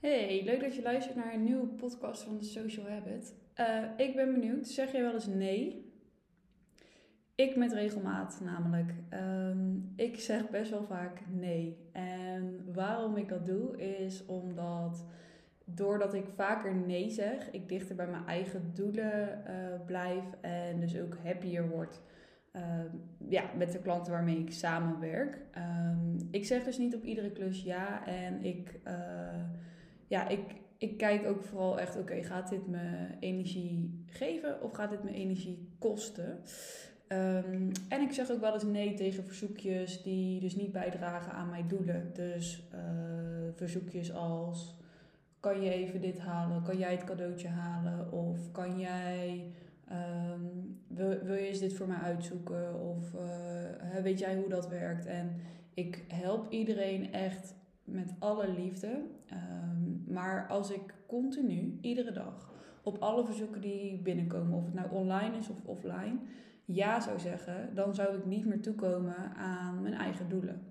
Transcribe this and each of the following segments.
Hey, leuk dat je luistert naar een nieuwe podcast van The Social Habit. Uh, ik ben benieuwd, zeg je wel eens nee? Ik met regelmaat namelijk. Um, ik zeg best wel vaak nee. En waarom ik dat doe is omdat doordat ik vaker nee zeg, ik dichter bij mijn eigen doelen uh, blijf en dus ook happier word. Uh, ja, met de klanten waarmee ik samenwerk. Um, ik zeg dus niet op iedere klus ja en ik uh, ja, ik, ik kijk ook vooral echt, oké, gaat dit me energie geven of gaat dit me energie kosten? Um, en ik zeg ook wel eens nee tegen verzoekjes die dus niet bijdragen aan mijn doelen. Dus uh, verzoekjes als, kan je even dit halen? Kan jij het cadeautje halen? Of kan jij, um, wil, wil je eens dit voor mij uitzoeken? Of uh, weet jij hoe dat werkt? En ik help iedereen echt met alle liefde. Um, maar als ik continu, iedere dag, op alle verzoeken die binnenkomen, of het nou online is of offline, ja zou zeggen, dan zou ik niet meer toekomen aan mijn eigen doelen.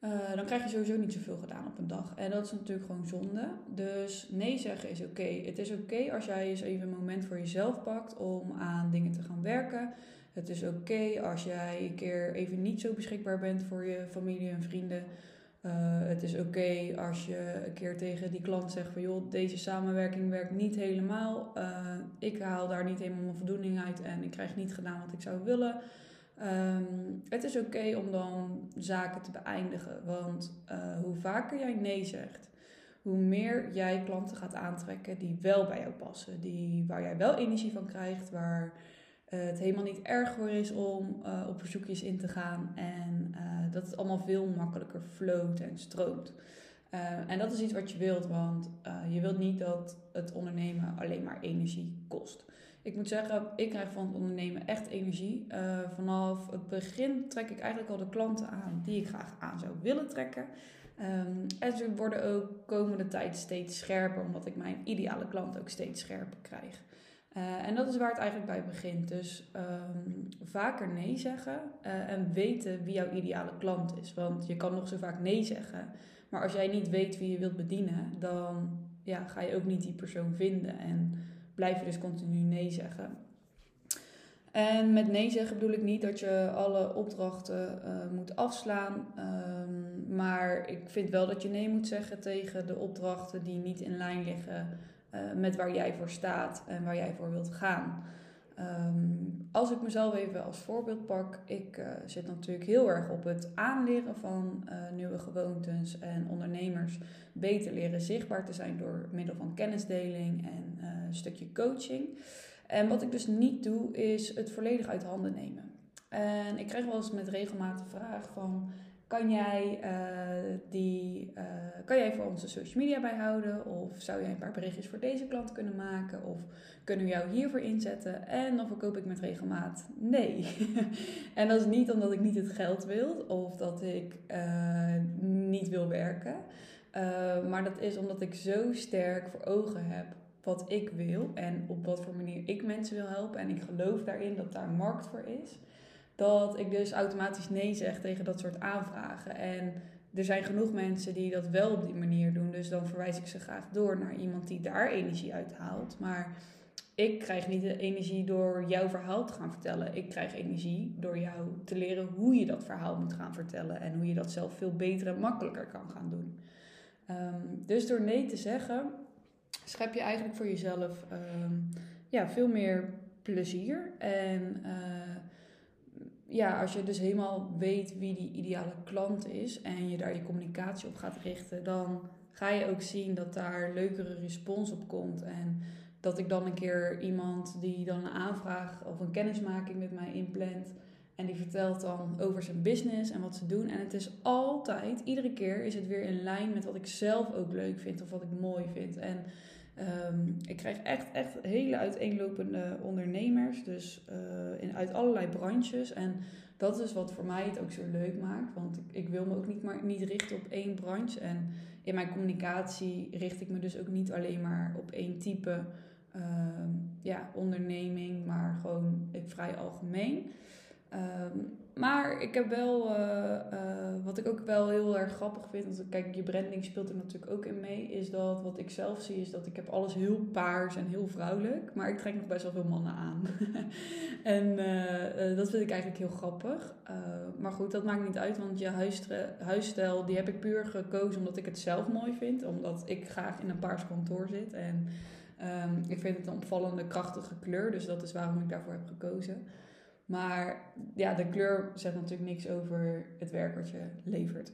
Uh, dan krijg je sowieso niet zoveel gedaan op een dag. En dat is natuurlijk gewoon zonde. Dus nee zeggen is oké. Het is oké als jij eens even een moment voor jezelf pakt om aan dingen te gaan werken. Het is oké als jij een keer even niet zo beschikbaar bent voor je familie en vrienden. Uh, het is oké als je een keer tegen die klant zegt van joh, deze samenwerking werkt niet helemaal. Uh, ik haal daar niet helemaal mijn voldoening uit en ik krijg niet gedaan wat ik zou willen. Um, het is oké om dan zaken te beëindigen. Want uh, hoe vaker jij nee zegt, hoe meer jij klanten gaat aantrekken die wel bij jou passen. Die, waar jij wel energie van krijgt, waar het helemaal niet erg voor is om uh, op verzoekjes in te gaan. En uh, dat het allemaal veel makkelijker float en stroomt. En dat is iets wat je wilt, want je wilt niet dat het ondernemen alleen maar energie kost. Ik moet zeggen, ik krijg van het ondernemen echt energie. vanaf het begin trek ik eigenlijk al de klanten aan die ik graag aan zou willen trekken. Um, en ze worden ook komende tijd steeds scherper, omdat ik mijn ideale klant ook steeds scherper krijg. Uh, en dat is waar het eigenlijk bij begint. Dus um, vaker nee zeggen uh, en weten wie jouw ideale klant is. Want je kan nog zo vaak nee zeggen. Maar als jij niet weet wie je wilt bedienen, dan ja, ga je ook niet die persoon vinden. En blijf je dus continu nee zeggen. En met nee zeggen bedoel ik niet dat je alle opdrachten uh, moet afslaan. Um, maar ik vind wel dat je nee moet zeggen tegen de opdrachten die niet in lijn liggen uh, met waar jij voor staat en waar jij voor wilt gaan. Um, als ik mezelf even als voorbeeld pak, ik uh, zit natuurlijk heel erg op het aanleren van uh, nieuwe gewoontes en ondernemers beter leren zichtbaar te zijn door middel van kennisdeling en een stukje coaching. En wat ik dus niet doe, is het volledig uit handen nemen. En ik krijg wel eens met regelmaat de vraag van kan jij, uh, die, uh, kan jij voor onze social media bijhouden? Of zou jij een paar berichtjes voor deze klant kunnen maken? Of kunnen we jou hiervoor inzetten? En dan verkoop ik met regelmaat nee. en dat is niet omdat ik niet het geld wil of dat ik uh, niet wil werken. maar dat is omdat ik zo sterk voor ogen heb wat ik wil en op wat voor manier ik mensen wil helpen. En ik geloof daarin dat daar markt voor is dat ik dus automatisch nee zeg tegen dat soort aanvragen. En er zijn genoeg mensen die dat wel op die manier doen. Dus dan verwijs ik ze graag door naar iemand die daar energie uit haalt. Maar ik krijg niet de energie door jouw verhaal te gaan vertellen. Ik krijg energie door jou te leren hoe je dat verhaal moet gaan vertellen. En hoe je dat zelf veel beter en makkelijker kan gaan doen. Um, dus door nee te zeggen, schep je eigenlijk voor jezelf um, ja, veel meer plezier. En uh, ja, als je dus helemaal weet wie die ideale klant is en je daar je communicatie op gaat richten, dan ga je ook zien dat daar leukere respons op komt. En dat ik dan een keer iemand die dan een aanvraag of een kennismaking met mij inplant. En die vertelt dan over zijn business en wat ze doen. En het is altijd, iedere keer is het weer in lijn met wat ik zelf ook leuk vind of wat ik mooi vind. En Um, ik krijg echt, echt hele uiteenlopende ondernemers, dus uh, in, uit allerlei branches. En dat is wat voor mij het ook zo leuk maakt, want ik, ik, wil me ook niet, maar, niet richten op één branche. En in mijn communicatie richt ik me dus ook niet alleen maar op één type uh, ja, onderneming, maar gewoon vrij algemeen. Um, maar ik heb wel, eh, eh, wat ik ook wel heel erg grappig vind, want kijk, je branding speelt er natuurlijk ook in mee, is dat wat ik zelf zie, is dat ik heb alles heel paars en heel vrouwelijk, maar ik trek nog best wel veel mannen aan. en uh, dat vind ik eigenlijk heel grappig. maar goed, dat maakt niet uit, want je huisstijl, die heb ik puur gekozen omdat ik het zelf mooi vind, omdat ik graag in een paars kantoor zit en um, ik vind het een opvallende, krachtige kleur, dus dat is waarom ik daarvoor heb gekozen. Maar ja, de kleur zegt natuurlijk niks over het werk wat je levert.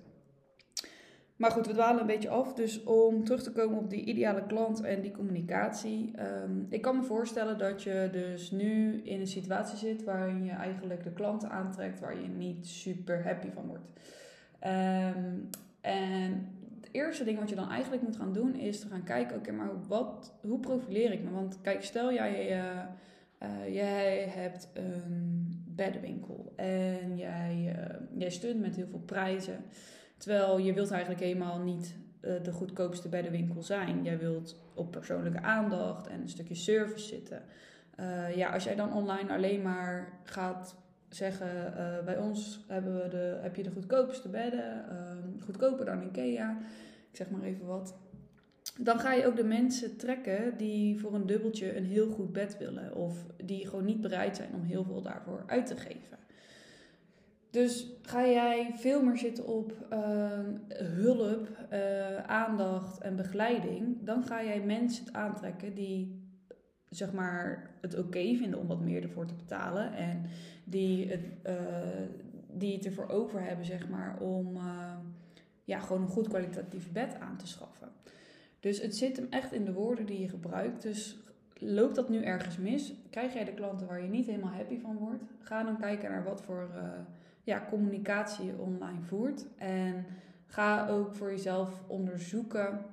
Maar goed, we dwalen een beetje af. Dus om terug te komen op die ideale klant en die communicatie. Ehm, ik kan me voorstellen dat je dus nu in een situatie zit waarin je eigenlijk de klanten aantrekt waar je niet super happy van wordt. Ehm, en het eerste ding wat je dan eigenlijk moet gaan doen is te gaan kijken, oké, maar wat, hoe profileer ik me? Want kijk, stel jij... Uh, uh, jij hebt een beddenwinkel en jij, uh, jij stunt met heel veel prijzen. Terwijl je wilt eigenlijk helemaal niet uh, de goedkoopste beddenwinkel zijn. Jij wilt op persoonlijke aandacht en een stukje service zitten. ja, als jij dan online alleen maar gaat zeggen, bij ons hebben we de, heb je de goedkoopste bedden, goedkoper dan Ikea. Ik zeg maar even wat dan ga je ook de mensen trekken die voor een dubbeltje een heel goed bed willen. Of die gewoon niet bereid zijn om heel veel daarvoor uit te geven. Dus ga jij veel meer zitten op ehm, hulp, uh, aandacht en begeleiding, dan ga jij mensen aantrekken die zeg maar, het oké vinden om wat meer ervoor te betalen. En die het, uh, die het ervoor over hebben, zeg maar, om uh, ja, gewoon een goed kwalitatief bed aan te schaffen. Dus het zit hem echt in de woorden die je gebruikt. Dus loopt dat nu ergens mis? Krijg jij de klanten waar je niet helemaal happy van wordt? Ga dan kijken naar wat voor uh, ja, communicatie je online voert. En ga ook voor jezelf onderzoeken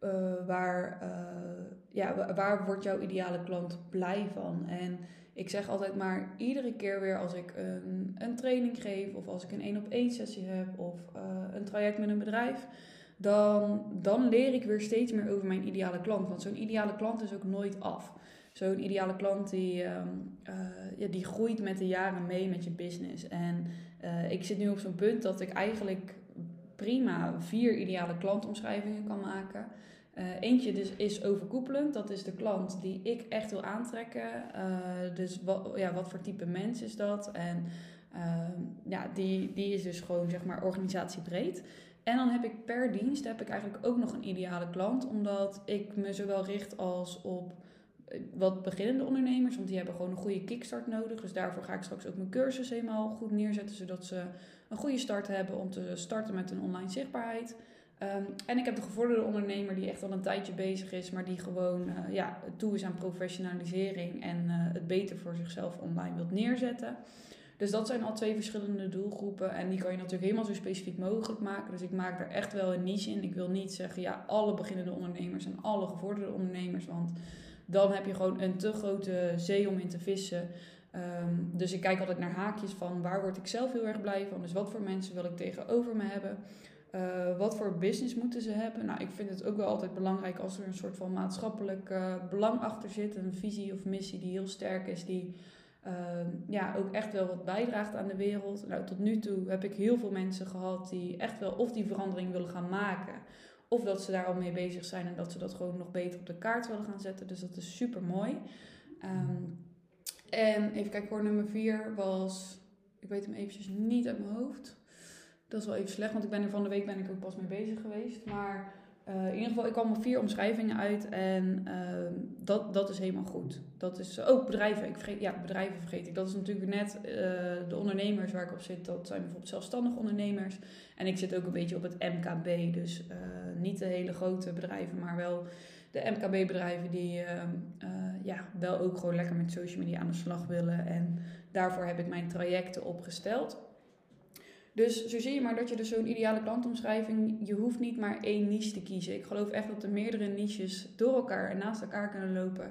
uh, waar, uh, ja, waar wordt jouw ideale klant blij van. En ik zeg altijd maar iedere keer weer als ik een, een training geef of als ik een één op één sessie heb of een traject met een bedrijf dan, dan leer ik weer steeds meer over mijn ideale klant. Want zo'n ideale klant is ook nooit af. Zo'n ideale klant die, ehm, eh, ja, die groeit met de jaren mee met je business. En uh, ik zit nu op zo'n punt dat ik eigenlijk prima vier ideale klantomschrijvingen kan maken. Uh, eentje dus is overkoepelend. Dat is de klant die ik echt wil aantrekken. dus wat, ja, wat voor type mens is dat? En ehm, ja, die, die is dus gewoon zeg maar organisatiebreed. En dan heb ik per dienst heb ik eigenlijk ook nog een ideale klant, omdat ik me zowel richt als op eh, wat beginnende ondernemers, want die hebben gewoon een goede kickstart nodig. Dus daarvoor ga ik straks ook mijn cursus helemaal goed neerzetten, zodat ze een goede start hebben om te starten met een online zichtbaarheid. Um, en ik heb de gevorderde ondernemer die echt al een tijdje bezig is, maar die gewoon uh, ja, toe is aan professionalisering en uh, het beter voor zichzelf online wilt neerzetten. Dus dat zijn al twee verschillende doelgroepen. En die kan je natuurlijk helemaal zo specifiek mogelijk maken. Dus ik maak er echt wel een niche in. Ik wil niet zeggen, ja, alle beginnende ondernemers en alle gevorderde ondernemers. Want dan heb je gewoon een te grote zee om in te vissen. Um, dus ik kijk altijd naar haakjes van waar word ik zelf heel erg blij van. Dus wat voor mensen wil ik tegenover me hebben. Uh, wat voor business moeten ze hebben? Nou, ik vind het ook wel altijd belangrijk als er een soort van maatschappelijk uh, belang achter zit. Een visie of missie die heel sterk is, die Ehm, ja, ook echt wel wat bijdraagt aan de wereld. Nou, tot nu toe heb ik heel veel mensen gehad die echt wel of die verandering willen gaan maken. Of dat ze daar al mee bezig zijn en dat ze dat gewoon nog beter op de kaart willen gaan zetten. Dus dat is super mooi. Ehm, en even kijken hoor, nummer vier was, ik weet hem eventjes niet uit mijn hoofd. Dat is wel even slecht, want ik ben er van de week ben ik ook pas mee bezig geweest. Maar uh, in ieder geval, ik kwam op vier omschrijvingen uit en uh, dat, dat is helemaal goed. Dat is ook oh, bedrijven. Ik vergeet, ja, bedrijven vergeet ik. Dat is natuurlijk net uh, de ondernemers waar ik op zit. Dat zijn bijvoorbeeld zelfstandige ondernemers. En ik zit ook een beetje op het MKB. Dus eh, niet de hele grote bedrijven, maar wel de MKB-bedrijven die ehm, ja, wel ook gewoon lekker met social media aan de slag willen. En daarvoor heb ik mijn trajecten opgesteld. Dus zo zie je maar dat je dus zo'n ideale klantomschrijving, je hoeft niet maar één niche te kiezen. Ik geloof echt dat er meerdere niches door elkaar en naast elkaar kunnen lopen.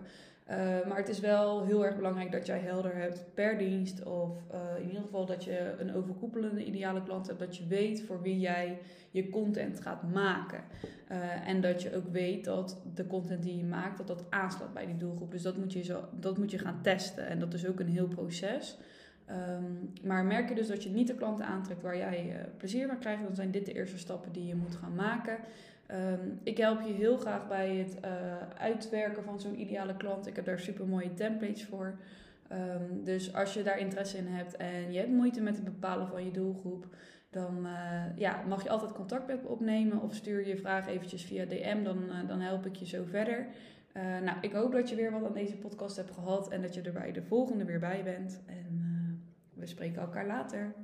Uh, maar het is wel heel erg belangrijk dat jij helder hebt per dienst. Of uh, in ieder geval dat je een overkoepelende ideale klant hebt. Dat je weet voor wie jij je content gaat maken. Uh, en dat je ook weet dat de content die je maakt, dat dat aanslaat bij die doelgroep. Dus dat moet je, zo, dat moet je gaan testen. En dat is ook een heel proces. Ehm, maar merk je dus dat je niet de klanten aantrekt waar jij uh, plezier van krijgt, dan zijn dit de eerste stappen die je moet gaan maken. Ehm, ik help je heel graag bij het uh, uitwerken van zo'n ideale klant. Ik heb daar super mooie templates voor. Um, dus als je daar interesse in hebt en je hebt moeite met het bepalen van je doelgroep, dan uh, ja, mag je altijd contact met me opnemen of stuur je vraag eventjes via DM, dan, dan help ik je zo verder. Nou, ik hoop dat je weer wat aan deze podcast hebt gehad en dat je er bij de volgende weer bij bent. En we spreken elkaar later.